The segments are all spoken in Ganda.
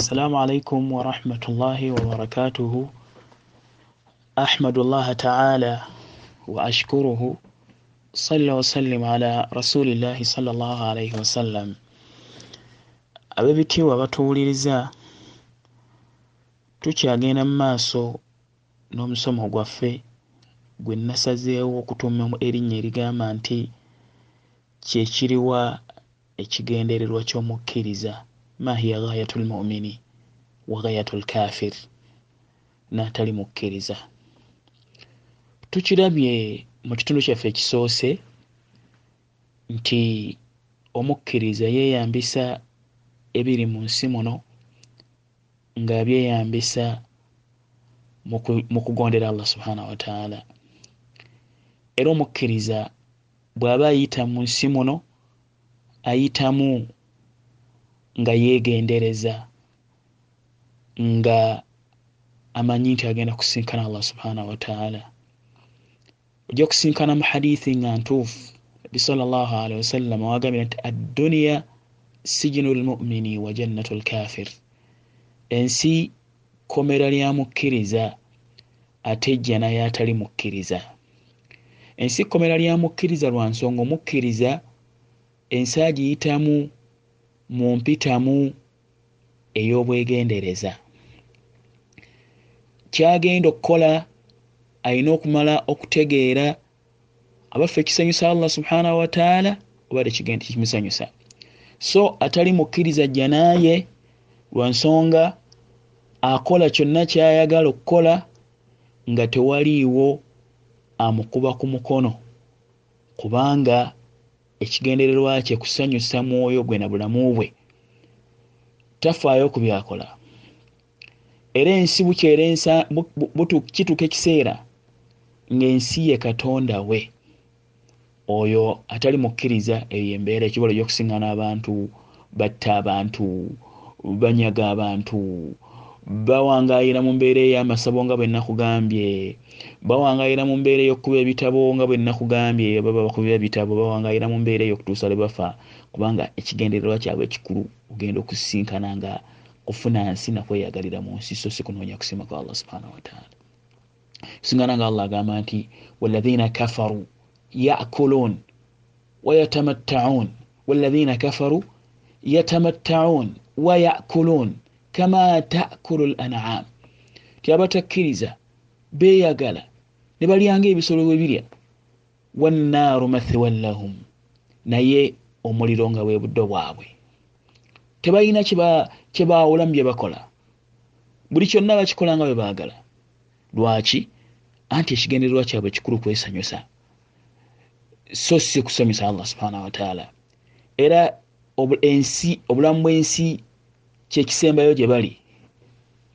السلام عليكم ورحمة الله وبركاته أحمد الله تعالى وأشكره صلى وسلم على رسول الله صلى الله عليه وسلم ab'ebitiibwa batuwuliriza tukyagenda mu maaso n'omusomo gwaffe gwe nasazeewo okutuuma erinnya erigamba nti kyekiriwa ekigendererwa ky'omukkiriza Ma hiya ghayatu lmumini wa ghayatu lkafir n'atali mukkiriza tukirabye mu kitundu kyaffe ekisoose nti omukkiriza yeeyambisa ebiri mu nsi muno nga byeyambisa mu kugondera allah subhanahu wataala era omukkiriza bw'aba ayita mu nsi muno ayitamu nga yeegendereza nga amanyi nti agenda kusinkana allah subhanahu wataala ojja kusinkana mu hadithi nga ntuufu. Nabi salllahu alehi wasallama wagambira nti adduniya sijinu lmumini wa jannatu lkafir ensi komera lya mukkiriza ate ejja naye atali mukkiriza. Ensi komera lya mukkiriza lwa nsonga omukkiriza ensi agiyitamu mu mpitamu ey'obwegendereza. Kyagenda okukola alina okumala okutegeera abaffe ekisanyusa allah subhanahu wataala oba tekigenda kimusanyusa so atali mukkiriza jja naaye lwa nsonga akola kyonna kyayagala okukola nga tewaliiwo amukuba ku mukono. Kubanga ekigendererwa kye kusanyusa mwoyo gwe na bulamu bwe. Tafaayo ku byakola. Era ensi bukyera kituuka ekiseera ng'ensi ye katonda we. Oyo atali mukkiriza eyo embeera ekibola egy'okusiŋŋana abantu batta abantu banyaga abantu bawangayira mu mbeera ey'amasabo nga bwe nakugambye bawangayira mu mbeera ey'okukuba ebitabo nga bwe nakugambye baba bakubira ebitabo bawangayira mu mbeera ey'okutuusa lwe bafa. Kubanga ekigendererwa kyabwe ekikulu ogenda okusinkana nga kufuna nsi nakweyagalira mu nsi so si kunoonya kusima kwa allah subhanahu wataala kusiŋana nga allah agamba nti walahina kafaru yakulun wayatamattaun walahina kafaru yatamattaun wayakulun kama takulu l anam ti abatakkiriza beeyagala ne balyanga ebisolo bwe birya. Wannaaru mathiwan lahum naye omuliro nga bwe buddo bwabwe. Tebalina kyebaawulamu bye bakola. Buli kyonna bakikola nga bwe baagala. Lwaki? Anti ekigendererwa kyabwe kikulu kwesanyusa. So si kusanyusa allah subhanahu wataala era ensi obulamu bw'ensi kyekisembayo gye bali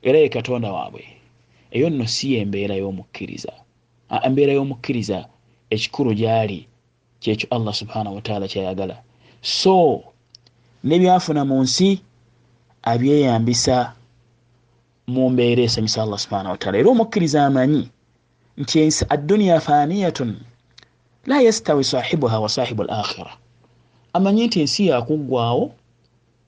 era ye katonda waabwe. Eyo nno si yembeera y'omukkiriza. Embeera y'omukkiriza ekikulu gyali kyekyo allah subhanahu wataala kyayagala. So nebyafuna mu nsi abyeyambisa mu mbeera esanyusa allah subhanahu wataala era omukkiriza amanyi nti ensi adduniya faniyatun la yastawi sahibuha wa sahibu al akhira amanyi nti ensi yakuggwawo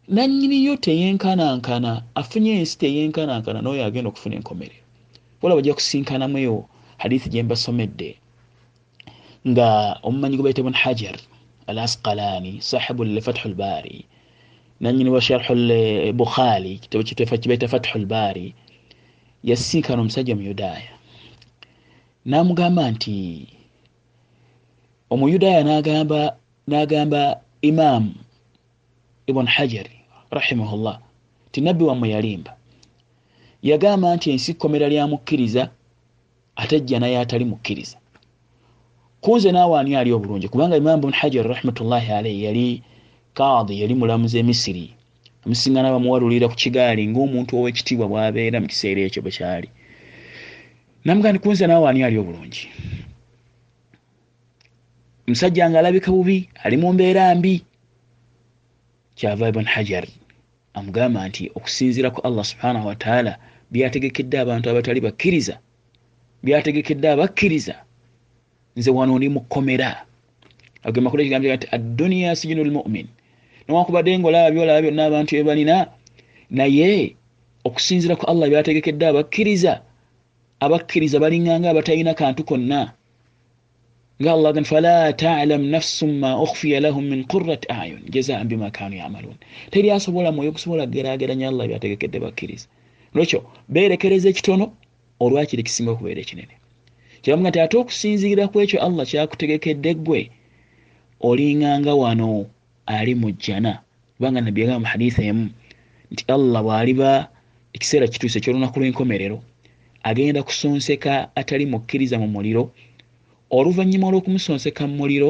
nanyiniyo teyenkanankana afunye ensi teyenkanankana naye agenda okufuna enkomere. Wala bajja kusinkanamuyo hadithi gyembasomedde nga omumanyi gwe baita bun hajar al asqalani sahibu lefathu lbari nanyini wa sharhu bukhari kitabo kibaita fathu lbari yasinkana omusajja omuyudaaya. Namugamba nti omuyudaaya nagamba imamu ibn hajari rahimahullah. Ti nabbi wammwe yalimba. Yagamba nti ensi kkomera lya mukkiriza ate jja naye atali mukkiriza. Kunze naawe ani ali obulungi? Kubanga imamu bun hajar rahmatullahi alaihi yali kaadi yali mulamuzi emisiri amusingana bamuwalulira ku kigaali ngaomuntu ow'ekitiibwa bwabeera mu kiseera ekyo bwe kyali. Namugaa nti kunze naawe ani ali obulungi? Musajja nga alabika bubi ali mu mbeera mbi. Kyava ibn hajar amugamba nti okusinziira ku allah subhanahu wataala byategekedde abantu abatali bakkiriza byategekedde abakkiriza. Nze wano ndi mukomera. Agamba kule kigambo nti adduniya sijinu lmumin newankubadde nga olaba byolaba byonna abantu bye balina naye okusinzira ku allah byategekedde abakkiriza. Abakkiriza balinganga abatalina kantu konna allah gan fala talam nafsu ma ukhfiya lahum min qurat ayun jazaan bima kanu yamalun teri asobola mwoyo okusobola kugerageranya allah byategekedde bakkiriza lwekyo berekereza ekitono olwakiri kisinga okubeera ekinene kiramuga nti ate okusinziira ku ekyo allah kyakutegekedde ggwe olinganga wano ali mu jjana kubanga nabbi yagamba mu haditha emu nti allah bwaliba ekiseera kituuse ekyolunaku lw'enkomerero agenda kusonseka atali mukkiriza mu muliro oluvannyuma olw'okumusonseka mu muliro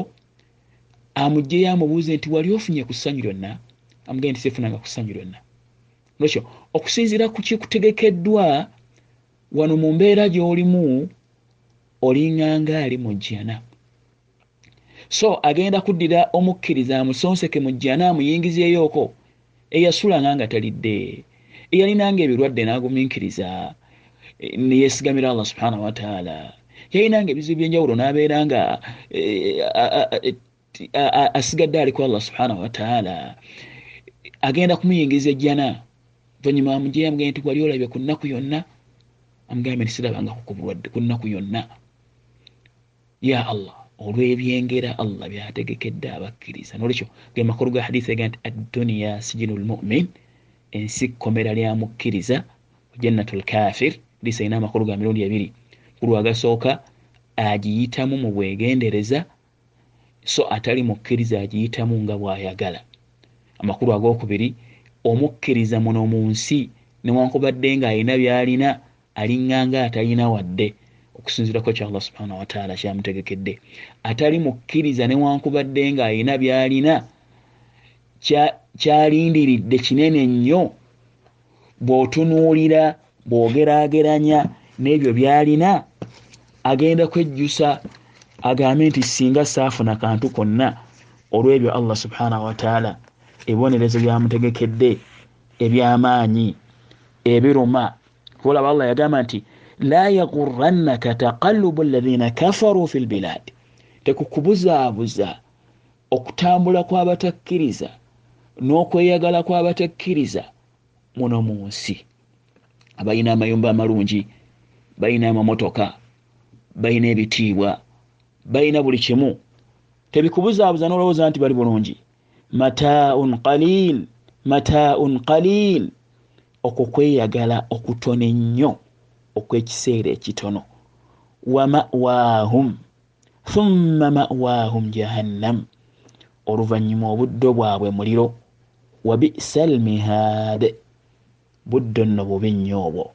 amugjeyo amubuuze nti wali ofunye ku ssanyu lyonna? Amugende nti sefunanga ku ssanyu lyonna. Lwekyo okusinziira ku kikutegekeddwa wano mu mbeera gy'olimu olinganga ali mu jjana. So agenda kuddira omukkiriza amusonseke mu jjana amuyingizeeyoko eyasulanga nga talidde eyalinanga ebirwadde n'agumiikiriza neyesigamira allah subhanahu wataala yalinanga ebizibu byenjawulo n'abeera nga eh, asigadde aliku allah subhanahu wataala agenda kumuyingiza ejjana. Vanyuma amugyeyo amugende nti wali olabye ku nnaku yonna? Amugambe nti sirabanga kukubulwadde ku nnaku yonna. Ya allah olwebyengera allah byategekedde abakkiriza. Nolwekyo ge makulu ga hadisi ega nti adduniya sijinu lmumin ensi kkomera lyamukkiriza jannatu lkafir hadisi erina amakulu ga mirundi ebiri kulu agasooka agiyitamu mu bwegendereza so atali mukkiriza agiyitamu nga bwayagala. Amakulu agokubiri omukkiriza muno mu nsi newankubadde nga alina byalina aliŋŋanga atalina wadde. Okusinziirako ekyo allah subhanahu wataala kyamutegekedde. Atali mukkiriza newankubadde nga alina byalina kyalindiridde kinene nnyo bw'otunuulira bw'ogerageranya n'ebyo byalina agenda kwejjusa agambe nti singa saafuna kantu konna olw'ebyo allah subhanahu wataala ebibonerezo byamutegekedde ebyamaanyi ebiruma kuolaba allah yagamba nti la yagurannaka taqalubu alladhina kafaru fi lbilad tekukubuzaabuza okutambula kw'abatakkiriza n'okweyagala kw'abatakkiriza muno mu nsi. Abalina amayumba amalungi balina amamotoka balina ebitiibwa balina buli kimu. Tebikubuzaabuza n'olowooza nti bali bulungi. Mataaun qalil mataaun qalil. Okwo kweyagala okutono ennyo okw'ekiseera ekitono. Wa ma'waahum thumma ma'waahum jahannam. Oluvannyuma obuddo bwabwe muliro wa bisa almihaad buddo nno bubi nnyo obwo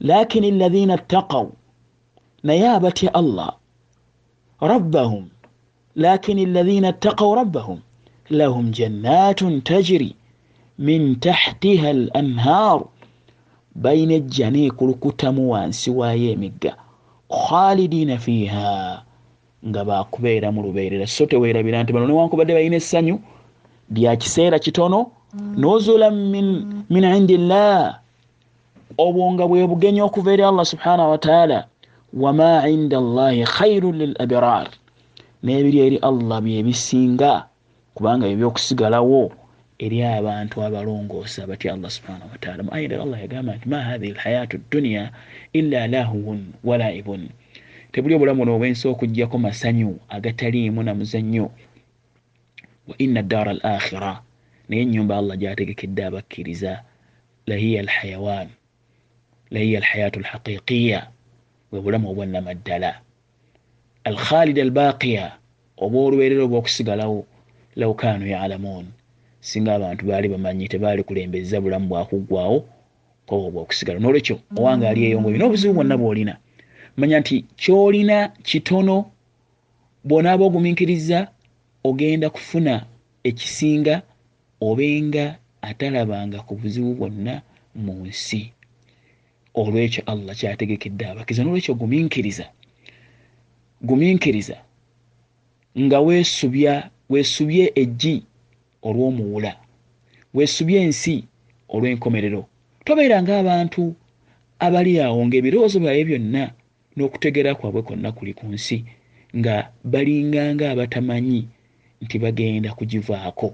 lakin alladhina ttaqaw naye abatya allah rabbahum lakin alladhina ttaqaw rabbahum lahum jannatun tajri min tahtiha al anhaaru bayina ejjana ekulukutamu wansi waayo emigga khalidiina fiiha nga bakubeera mu lubeerera. So teweerabira nti bano newankubadde balina essanyu lya kiseera kitono. Nuzula min indillah obwo nga bwe bugenyi okuva eri allah subhanahu wataala wama inda llahi khairu lil abrar. N'ebiri eri allah byebisinga kubanga byebyokusigalawo eri abantu abalongoosa batya allah subhanahu wataala mu ayira allah yagamba nti ma hathihi lhayatu dduniya illa lahuwun walaibun tebuli obulamu no obwensi okugjako masanyu agataliimu na muzannyo. Wa inna daara al akhira naye enyumba allah gyategekedde abakkiriza lahiya alhayawan lahiya alhayatu alhaqiqiya bwe bulamu obwannamaddala alkhalida albaqiya oba olubeerero obwokusigalawo law kanu yalamun singa abantu baali bamanyi tebaali kulembeza bulamu bwakuggwawo koba obwokusigala nolwekyo owange ali eyo ngaolina obuzibu bwonna bwolina manya nti kyolina kitono bwonaaba ogumiikiriza ogenda kufuna ekisinga obenga atalabanga ku buzibu bwonna mu nsi olwekyo allah kyategekedde abakiza nolwekyo gumiikiriza gumiikiriza nga weesubya weesubye eggi olw'omuwula. Weesubye ensi olw'enkomerero. Tobeera ng'abantu abali awo ng'ebirowoozo byabwe byonna n'okutegeera kwabwe kwonna kuli ku nsi nga balinganga abatamanyi nti bagenda kugivaako.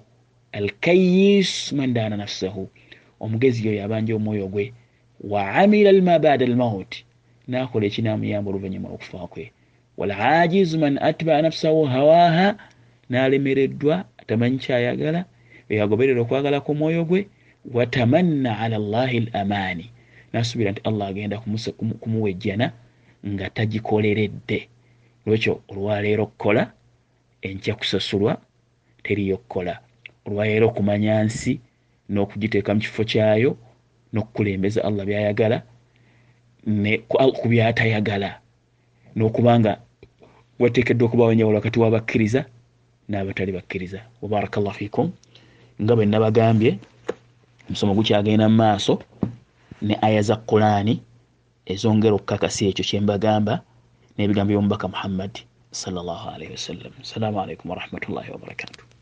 Alkayis mandana nafsahu. Omugezi yoyo abanja omwoyo gwe waamila lma bada lmauti nakola ekinamuyamba oluvanyuma lwokufa kwe walajizu man atbaa nafsahu hawaha nalemereddwa atamanyi kyayagala eyagoberera okwagala kwomwoyo gwe watamanna ala llahi lamaani nasuubira nti allah agenda kumuwejjana nga tagikoleredde lwekyo olwaleero okukola enkya kusasulwa teriyo okukola olwaleero okumanya nsi n'okugiteeka mu kifo kyayo n'okukulembeza allah byayagala ku byatayagala. N'okubanga wateekeddwa okubawo enjawulo wakati wabakkiriza n'abatali bakkiriza. Wabaraka llahu fikum nga bwe nabagambye omusomo gukyagenda mu maaso ne aya za qurani ezongera okukakasa ekyo kyembagamba n'ebigambo by'omubaka muhammadi sallallahu alaihi wasallam assalamu alaikum warahmatullahi wabarakatuh